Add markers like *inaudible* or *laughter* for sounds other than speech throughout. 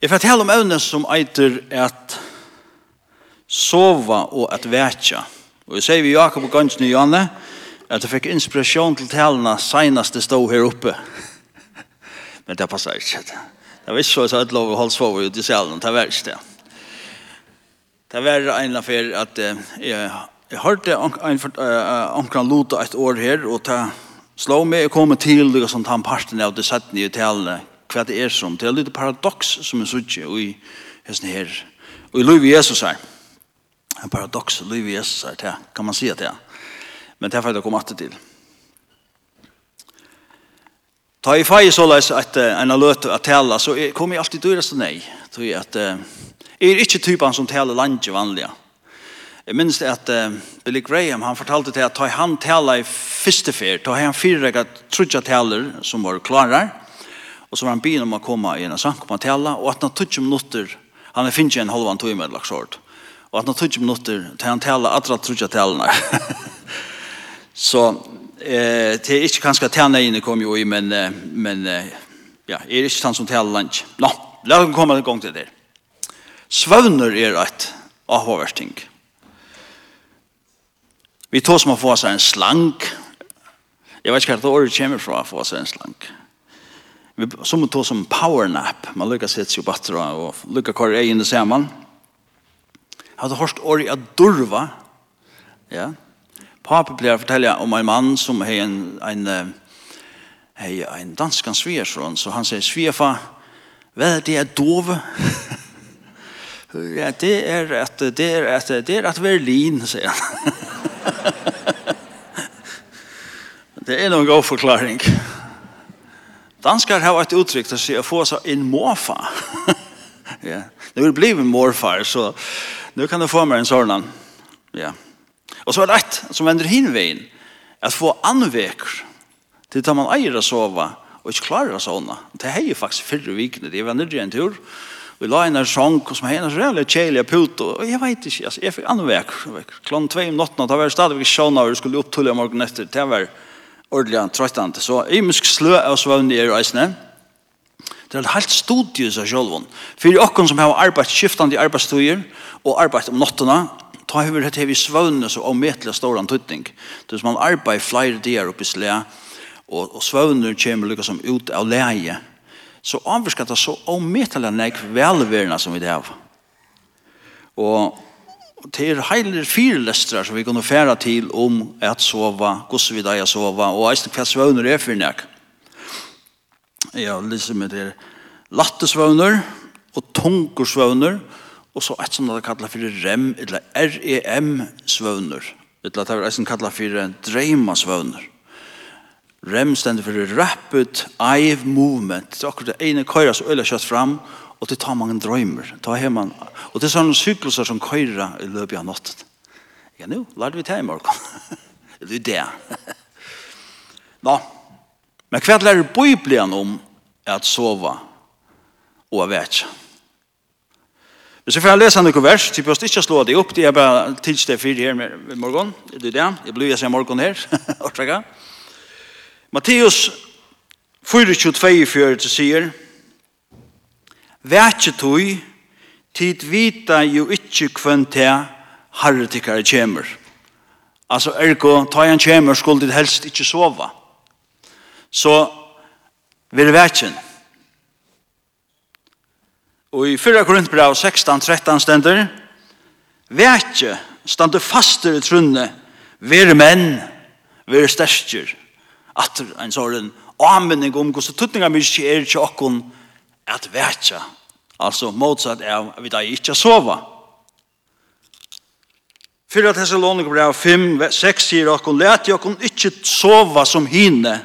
Jeg forteller om evne som eiter at sova og at vetja. Og jeg sier vi Jakob og Gansny og Janne at jeg fikk inspirasjon til talene senest det stod her oppe. Men det passer ikke. Det var ikke så at jeg hadde lov å holde sova ut i salen. Det var ikke det. Det var en av affær at jeg, jeg hørte omkring Lota et år her og ta slå meg og komme til det som tar parten av det satt nye talene hva det er som. Det er litt paradoks som er suttje i hesten her. Og i liv i Jesus her. En paradoks i liv i Jesus her, det kan man si at det er. Men det er faktisk å komme til. Ta i fag så løs at en har løt å tale, så kommer jeg alltid dyrest nei. Tror jeg at jeg er ikke typen som taler landet vanlige. Jeg minns det at uh, Billy Graham, han fortalte til at ta han tala i første fyr, ta han fyrrega trudja taler som var klarar, Og så var han byen om å komme i en sang, kom han tala, og at han tog minutter, han er finnes en halvann tog med lagt sort, og at han tog minutter til han tala, atra trutja talene. så eh, det er ikke kanskje inne kom jo i, men, men ja, er ikke han som taler land. Nå, la oss komme en gang til det. Svøvner er et avhåverting. Vi tar som å få seg en slank. Jeg vet ikke hva det året kommer fra å få seg en slank som tog som power nap. Man lykker sett seg batter og lykker hva er i sammen. Jeg hadde hørt året av Durva. Ja. Pape blir å fortelle om en mann som har en, en, hei, en dansk svigersson. Så han sier, svigerfa, hva er det er dove? *laughs* ja, det er at det er at det er at Berlin, sier han. *laughs* det er noen god forklaring. Danskar har ett uttryck å si att få sig en morfar. ja. Nu har blivit morfar så nu kan du få meg en sånn. Ja. Och så är det ett som vänder hinvägen att få anväcker til att man eier å sova och ikke klarar å sova. Det här är ju faktiskt. Det var nere en tur. Vi la en sång som är en reallig tjejliga put och jag vet inte. Alltså, jag fick anväcker. Klockan tvei om natten. Det var stadigväck sjön när vi skulle opptulle morgen etter, efter. Det var ordentlig trøttende. Så jeg må slø av svøvn er reisene. Det er et helt studie seg selv. For dere som har arbeidt skiftende arbeidstøyer og arbeidt om nattene, ta over dette vi svøvnene så avmetelig stor antydning. Det er som man arbeider flere dager oppe i slø, og, og svøvnene kommer liksom ut av leie. Så avvirker det så avmetelig nek velværende som vi det har. Og Og det er heiler fire lestrar som vi kunne fære til om at sova, hvordan vi deg sova, og eisen hva svøvner er for nek. Ja, liksom med det lattesvøvner og tungersvøvner, og så et som det kallar for REM, eller REM-svøvner. Eller det er eisen kallar for dreimasvøvner. REM stender for Rapid Eye Movement. Det er akkurat det ene køyre som øyler kjøtt fram, og det tar mange drømmer. Ta man, og det er sånne sykluser som køyrer i løpet av natten. Ja, nå, lærte vi til i morgen. det er det. Nå, men hva lærer Bibelen om at sova og vet vekja? Hvis jeg får lese noen vers, så behøver jeg ikke slå det opp, det er bare tidsdag fire her i morgen, det er det, jeg blir jeg i morgen her, Matteus 4, 22, 24 sier, Vætje tøy, tid vita jo ikkje kvann te harre tikkare kjemur. Altså, ergo, ta han kjemur skulle dit helst ikkje sova. Så, vir vætjen. Og i 4 Korintbrev 16-13 stender, Vætje stande faster i trunne, vere menn, vere sterskjer, at en sånn, amening om hvordan tuttninga mykje er til okkon, at vætja. Altså motsatt er vi da ikke sova. Fyra at brev 5, 6 sier okkon, let jokkon ikke sova som hine,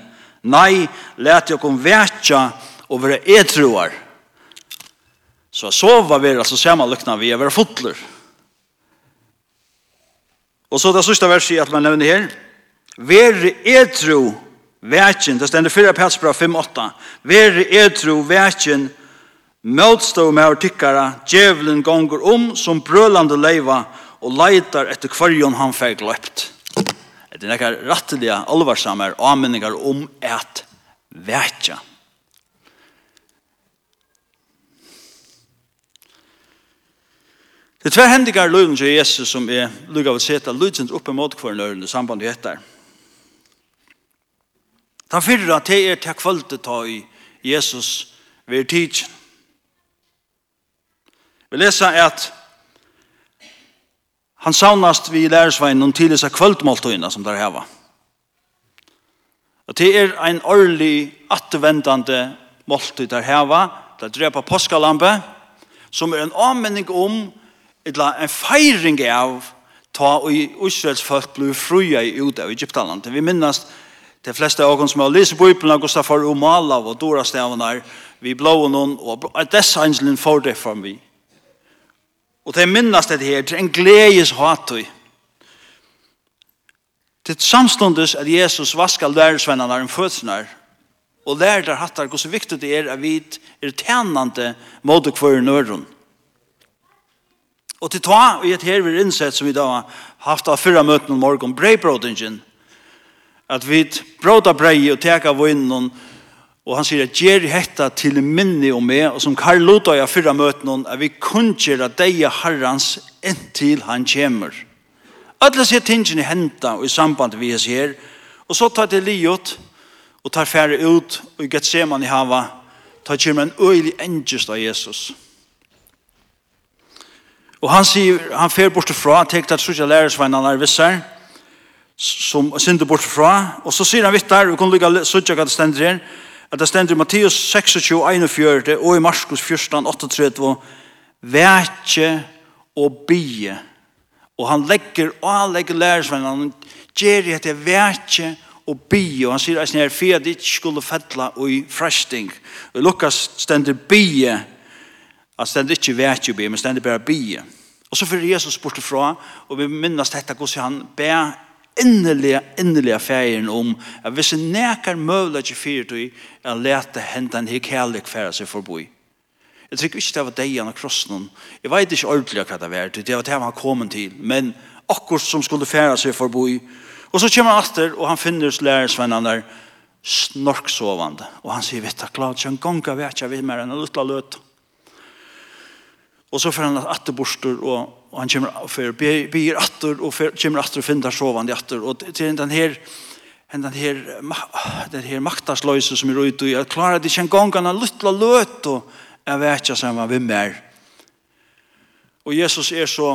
nei, let jo okkon vetja og være etruar. Så sova vi, altså lukna vi, er være fotler. Og så det sørste verset at man nevner her, vere etru Vækjen, det stender 4 Petsbra 5-8. Vere etro vækjen, møtstå med her tykkara, djevelen gonger om som brølande leiva og leitar etter kvarjon han fikk løpt. Det er nekkar rattelige alvarsamme anmenningar om et vækja. Det er tver hendigar løyden til Jesus som er lukka av å seta løydsendt oppe mot kvarnøyden i samband med etter. Ta fyrra te er til kvölde ta i Jesus ved tidsen. Vi leser at han saunast vi i lærersveien noen tidlig seg kvöldmåltøyene som der heva. Og det er ein årlig atvendande måltøy der heva, der drepa påskalampe, som er en anmenning om, eller en feiring av, ta og Israels folk blir fruja i Uda og Egyptalandet. Vi minnast De fleste av oss som har lyst i Bibelen har gått for umala og dora stavene vi blå og noen, og disse angelen får det for vi. Og det minnes det her, det er en gledes hatøy. Til samståndes at Jesus vasker lærersvennerne om fødsene, og lærer der hattar hvor så viktig det er at vi er tjenende mot hver nøren. Og til ta, og i et her vi innsett som vi da har haft av fyrre møten om morgen, brevbrådingen, At vi bråta brei og teka vinnen og han sier at gjer hetta til minni og meg og som Karl Lodøy i fyrra møten at vi kunnskjer at deia herrans inntil han kjemur. Alla sier tingene henta og i samband vi er her og så tar det liot og tar færre ut og i Gethseman i hava tar kjemur en øylig engest av Jesus. Og han sier, han fer bort fra, tek at sutja lærersveinene er vissar, som synder bort fra. Og så sier han vitt der, vi kan lukka sutja hva det stender her, at det stender i Matteus 26, 41, og i Marskos 14, 38, Vætje og bie. Og han legger, og han legger lærersvennen, han gjør det til vætje og bie, og han sier eisen her, at det ikke skulle fedla og i fresting. Og Lukas stender bie, han stender ikke vekje og bie, men stender bare bie. Og så fyrir Jesus bort fra, og vi minnes dette, hvordan han ber innerlige, innerlige ferien om at hvis en nekar møvla ikke fyrt i at lete hentan hik heilig færa seg forboi. Jeg tror ikke det var deg han krossen. Jeg vet ikke ordentlig hva det var. Det var det han kom til. Men akkurat som skulle færa seg forboi. Og så kommer han etter, og han finner lærersvennen der snorksovande. Og han sier, vet du, klart, han gonga vet jeg vil mer enn en utla løt. Og så får han atter borster, og, og han kommer og fer, byr atter, og fer, kommer atter og finner sovande atter. Og til den her, den her, den her maktarsløse som er ute, og jeg klarer det ikke en gang, han har lytla løt, og jeg vet ikke sammen hvem er. Og Jesus er så,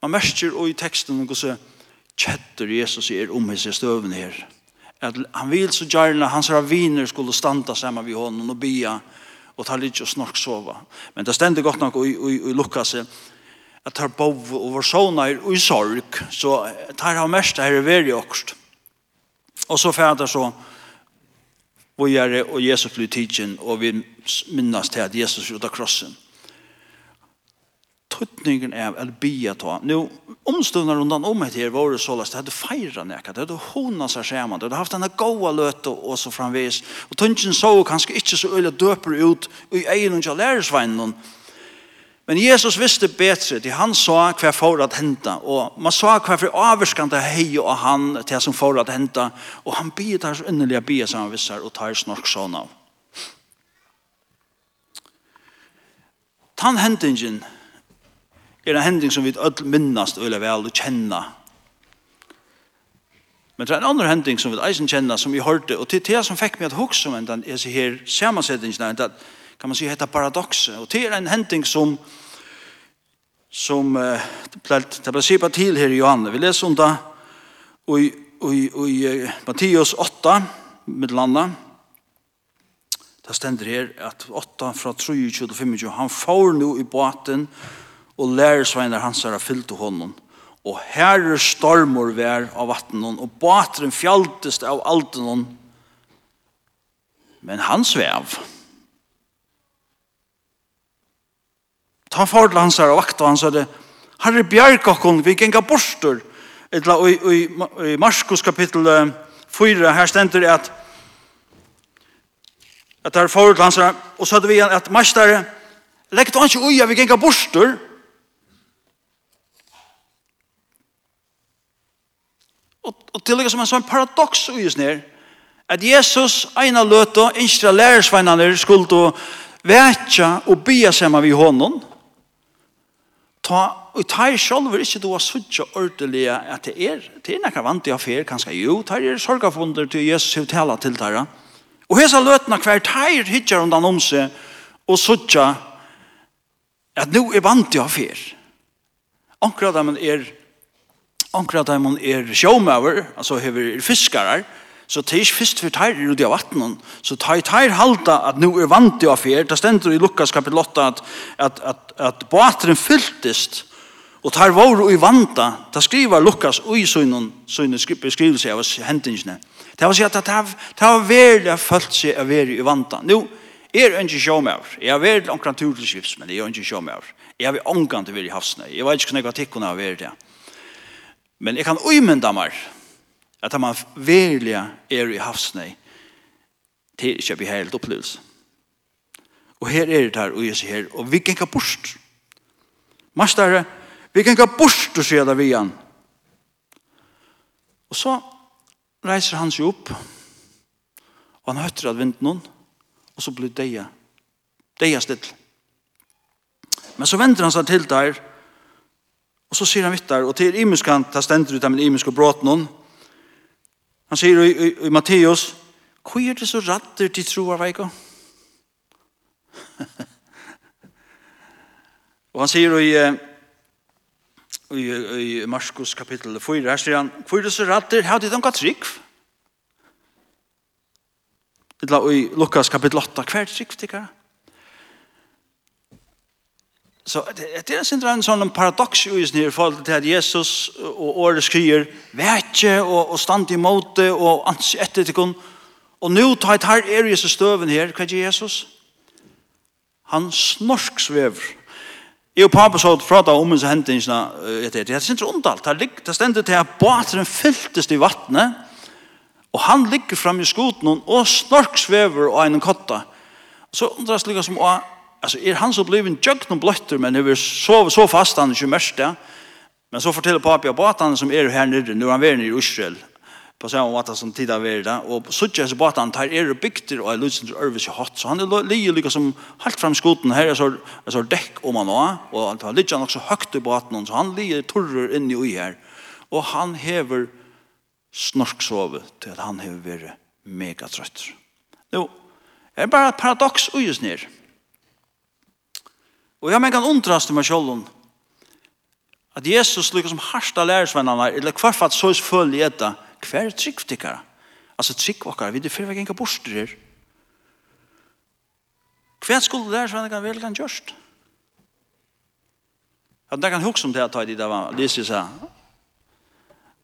man merker og i teksten, og så kjetter Jesus er om i støven her. At han vil så gjerne, hans raviner skulle standa sammen ved honom og bia, og og tar litt og snork sova. Men det stender godt nok i, i, i Lukas at tar bov og vår sonar i sorg, så tar han mest her i veri okst. Og så fæder så vågjere og Jesus blir tidsen, og vi minnes til at Jesus ut av krossen. Tøtningen er at bia ta. Nå, omstående rundt om et her var det så løst. Det hadde feiret nekka, Det hadde hona seg skjermen, Det hadde haft denne gode løte og så framvis. Og tøntjen så kanskje ikke så øyne døper ut i egen og lærersveinen. Men Jesus visste bedre til han sa hva for at hente. Og man sa hva for avvarskende hei og han til som for at hente. Og han bier der så underlige bier som han visser, og tar snork sånn av. Tannhendingen er en hending som vi öll minnast öle vel og kjenna. Men det er en annan hending som vi eisen kjenna som vi hørte, og til det som fikk meg at hukse om den er så her samansettingene, det kan man si heter paradoxe, og det er en hending som som uh, det ble sipa til her i Johanne. Vi leser om det i, i, i Mattias 8, landa Det stender her at 8 fra 23 til 25, han får nå i båten og lærersveinar hans er fyllt honom. Og herre stormor vær av vattnen, og bateren fjaltest av altenon, men han svev. Ta for til hans her og vakta hans herre, herre bjergakon, vi genga borster. Etla, og, i, i, i Marskos kapittel 4, her stender at at herre for til hans her, og så hadde vi at Marskos, legg du ikke uja, vi genga borster, Og, og til som en sånn paradoks i oss ned, at Jesus eina løte, ikke lærersveinene skulle vetja og bya sammen vi hånden, ta, og ta er selv ikke du har suttje ordelig at det er, det er nekka vant i affær, kanskje jo, ta er sorgafunder til Jesus og tala til dere. Og hesa løtene hver ta er hitjar undan om seg, og suttje at nå er vant i affær. Akkurat dem er Anker at man er sjåmøver, altså hever fiskare, så det er ikke først for teir ut av vattnen, så teir, teir halda at nu er vant i affær, det stender i Lukas kapitel 8 at, at, at, at båteren fylltist, og teir var i vanta, da skriver Lukas ui sønnen, sønnen beskrivelse av hendingene. Det var å si at det var veldig følt seg å være i vanta. Nå, Jeg er ikke sjåmøver. Jeg har vært omkring turtelskips, men jeg er ikke sjåmøver. Jeg har vært omkring til å være i havsene. Jeg vet ikke hvordan jeg har tikkunnet av å være det. Men jeg kan uimynda meg at man virkelig er i havsnei til ikke blir helt opplevelse. Og her er det her, og jeg sier her, og vi kan ikke bort. Mastere, vi kan ikke bort, og sier det vi igjen. Og så reiser han seg opp, og han høtter at vint noen, og så blir det deia, deia still. Men så venter han seg til der, Og så sier han vittar, og til imenskan, ta stendur ut av min imensk og bråt noen. Han sier i, i, i Matteus, hva er det så ratter til troar veiko? *laughs* og han sier i, i, i Marskos kapittel 4, her sier han, hva er det så ratter, hva er det de trygg? Eller i Lukas kapittel 8, hva er trygg tikkara? Så det er sin en sånn paradox i isen her i forhold til at Jesus og året skriver vekje og, og stand i måte og ans etter til kun og nå tar et her er Jesus støven her hva er Jesus? Han snorksvever Jeg og pappa så prata om hans hendingsna etter det. Det er sin undalt. Det stender til at båteren fylltes i vattnet og han ligger fram i skoten og snorksvever og en kotta. Så undras lika som å alltså är han så blev en jökn blötter men över så så fast han ju mest där. Men så fortäller pappa på att han som är här nere nu han är i Israel på samma måte som tid av det og suttje så båt han tar er bygter og er lutsen til Ørvis i hatt så han er lige lykka som helt fram skoten her er så, er så dekk om han også og han tar han også høgt i båten så han ligger torrer inni ui her og han hever snorksove til at han hever vært megatrøtt Nå, det er bare et paradoks ui nere Og jeg kan undrast til meg selv at Jesus lykker som harsta lærersvennerne, eller hverfatt sås følge etter, hver er tryggtikkere? Altså trygg tryggvakkere, vi er fyrvek enka borster her. Hver skulle lærersvennerne vel kan gjørst? At det kan huske om det jeg tar i det var, lyser seg,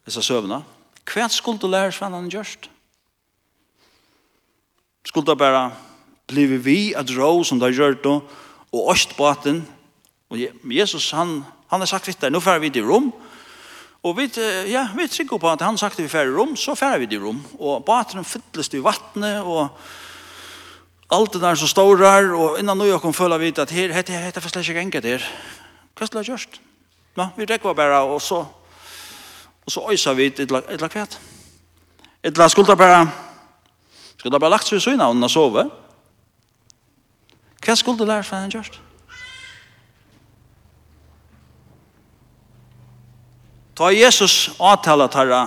disse søvnene. Hver skulle lærersvennerne gjørst? Skulle det bare bli vi at rå som det har gjørt det, og Østbaten. Og Jesus, han, han har sagt vitt nu nå vi til Rom. Og vi, ja, vi trykker på at han sagt vi færer i Rom, så færer vi til Rom. Og baten fytles til vattnet, og alt det der som står der, og innan nå kom føler vi at her, hette, hette for slett ikke enkelt her. Hva skal jeg? Ja, vi rekker bare, og så, og så øyser vi et eller annet kvæt. Et eller annet skulle bare, skulle bare lagt seg i søgnet og sove. Ja Hva skulle lærerfræðin gjørst? Ta Jesus avtala tarra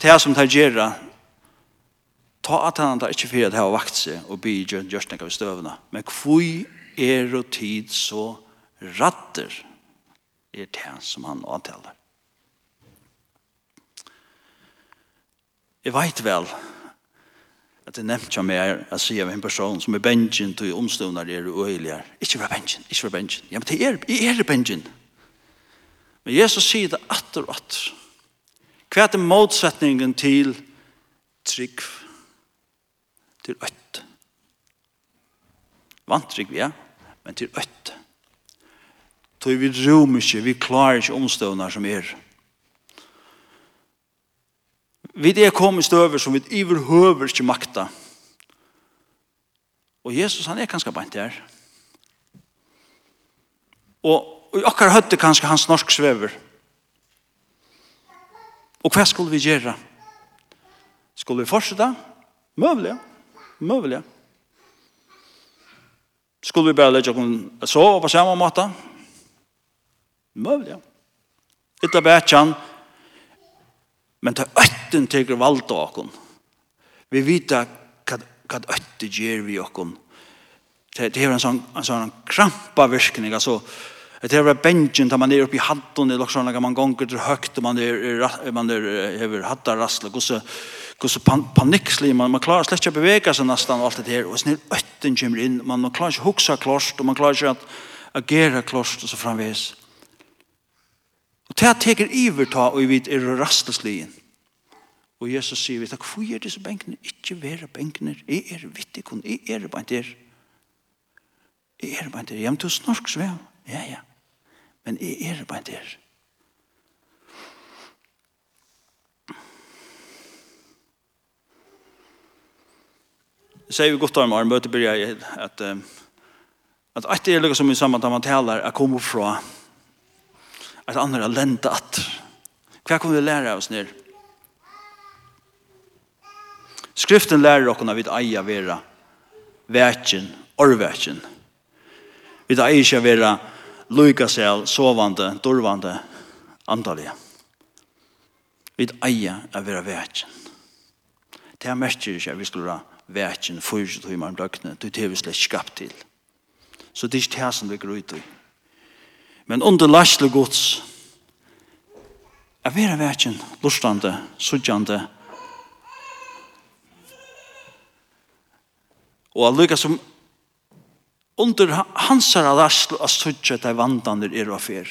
til som tar gjerra ta at han tar ikke fyrir at hava vakt seg og by gjørst nekka vi støvna men kvui er og tid så ratter er det som han avtalar Jeg veit vel at det nevnt jeg mer å si av en person som er bensin til omstående er uøyligere. Ikke vær bensin, ikke vær bensin. Ja, men det er, jeg er bensin. Men Jesus sier det atter og atter. Hva er det motsetningen til trygg, til øtt? Vantrygg, ja, men til øtt. Så vi rom ikke, vi klarer ikke omstående som er. Er Vi er kommet støver som vi iverhøver ikke makta. Og Jesus, han er kanskje bant der. Og i okkar høtte kanskje hans norsk svever. Og hva skulle vi gjøre? Skulle vi fortsette? Møvelig, møvelig. Skulle vi bare legge oss så på samme måte? Møvelig. Ytla bætjan. Men det er øtten teker valda okon. Vi vita hva, hva øtte gjer vi okon. Det, er en sånn, en sånn krampa virkning, altså, Det är bänken där man är uppe i hatten eller när man gånger till högt och man är man er hever hattar och så gosse så panikkslig man, man klarar släcka ikke å bevege seg nesten det här och sånn ötten kommer in man, man klarar inte huxa hukse klost og man klarar inte att agera klost och så framvis Och det teker iverta och vi vet er rastlesligen Og Jesus sier vi, takk, hvor er disse benkene? Ikke være benkene. Jeg er vittig kun. Jeg er bare der. Jeg er bare der. Ja, men du snork, så ja. Ja, ja. Men jeg er bare der. Det sier vi godt om Arne møte blir jeg at at at det er lukket som vi sammen tar man taler er kommet fra at andre er lentet at hva kan vi lære oss nere? Skriften lærer oss når vi eier være vekjen, orvekjen. Vi eier ikke være vera seg, sovande, dorvande, andalige. Vi eier å være vekjen. Det er mest ikke vi skulle være vekjen vætjen fyrir til himmelen døgnet. Det er vi slett skapt til. Så det er ikke det som vi går ut i. Men under lasle gods, å være vætjen, lustande, suttjande, Og allukka som under hansara laslo og suttje til vandaner er og fyr.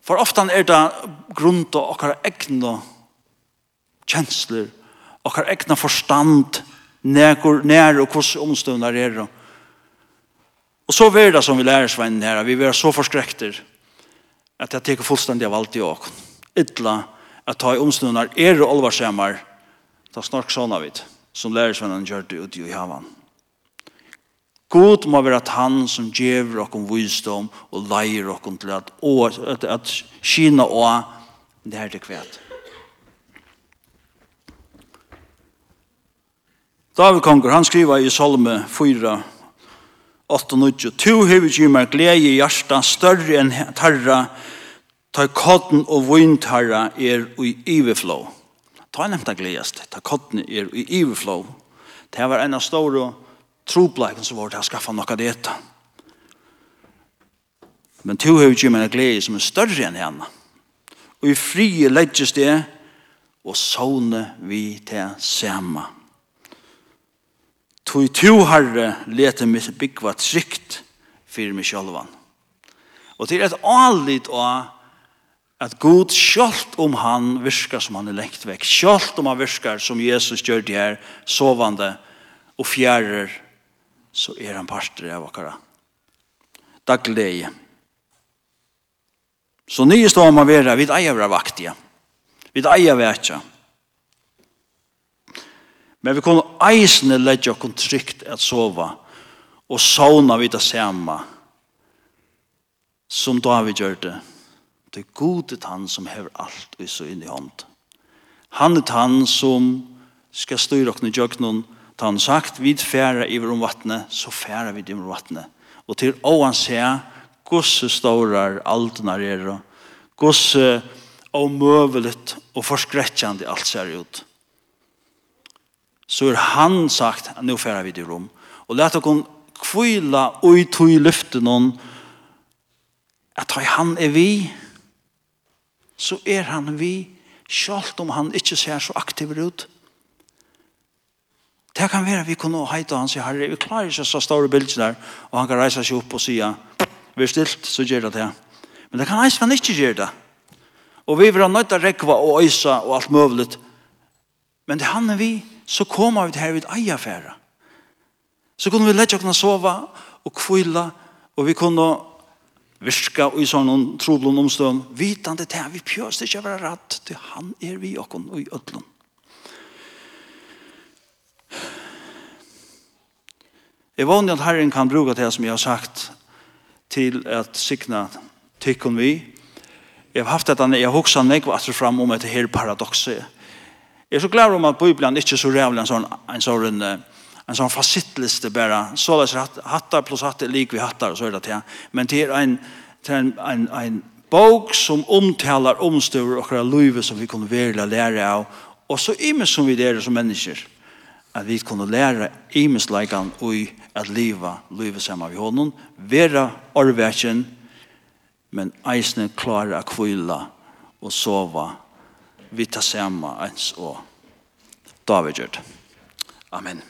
For oftan er det grunn til okkar egna kjensler, okkar egna forstand, nær, nær og hvordan omstående er og Og så er det som vi lærer sveinen her, vi er så forskrekter at jeg teker fullstendig av alt i åk. Ytla, at ta i omstående er og alvarsamar, ta snart sånn av vidt som lærersvennen gjør det ute i havan. God må være at han som gjør oss om visdom og leier oss til at, at, at kina og det her til kvæt. David konger, han skriver i Salme 4, 8-9, «Tu hever gi meg glede i hjertet større enn tarra, ta kodden og vintarra er i iverflå.» Ta en hemta gledast, ta kottene er i iverflå. Det var en av store trobleiken som var til å skaffa noe av dette. Men to har ikke med en glede som er større enn henne. Og i frie legges det, og sånne vi til samme. Toi to herre leter mitt byggva trygt fyrir meg sjálvan. Og til et anlitt av at god skjalt om han virker som han er lengt vekk, skjalt om han virker som Jesus gjør det her, sovande og fjærer, så er han parter av akkara. Daglig. Så nye står man vera, vid eier vera vaktige. Vid eier vera Men vi kunne eisne legge oss trygt at sova, og sovna vid det samme, som David gjør det, Det er godet han som hever alt og så inn i hånd. Han er han som skal styre oss i jøkkenen. Da han sagt, vi færa i om vattne, så færa vi i vår vattne. Og til åan se, gosse stårar aldena er, gosse omøvelet og forskrettjande alt ser ut. Så er han sagt, nå færa vi i rom. Og let okken kvila og i tog i noen, at han er vi, så er han vi, selv om han ikke ser så aktiv ut. Det kan være vi kunne heite han, sier herre, vi klarer ikke så store bilder der, og han kan reise seg opp og si, vi er stilt, så gjør det det. Men det kan reise han ikke gjøre det. Og vi vil ha nødt til å rekva og øysa og alt mulig. Men det handler vi, så kommer vi til her vid eierfæra. Så kunne vi lette oss kunne sove og kvile, og vi kunne virka i sånne troblom omstånd, vitande til vi pjøst ikke være rett, til han er vi og i ødlom. Jeg vanlig at Herren kan bruke det som jeg har sagt til at sikna tykken vi. Jeg har haft dette, jeg har hokset meg og atter fram om et her paradokset. Jeg er så glad om at Bibelen ikke er så rævlig en sånn, en sånn, en sånn en sån fasittliste bara så där hatt, hattar plus hattar lik vi hattar så är det til. men det är en til en en en bok som omtaler omstøver och våra liv som vi kunne være lära av och så imme som vi är som människor att vi kunde lära imeslikan och att leva livet sammen vi honom være orvächen men eisne klare å kvile och sova vi tar sammen ens og David det Amen.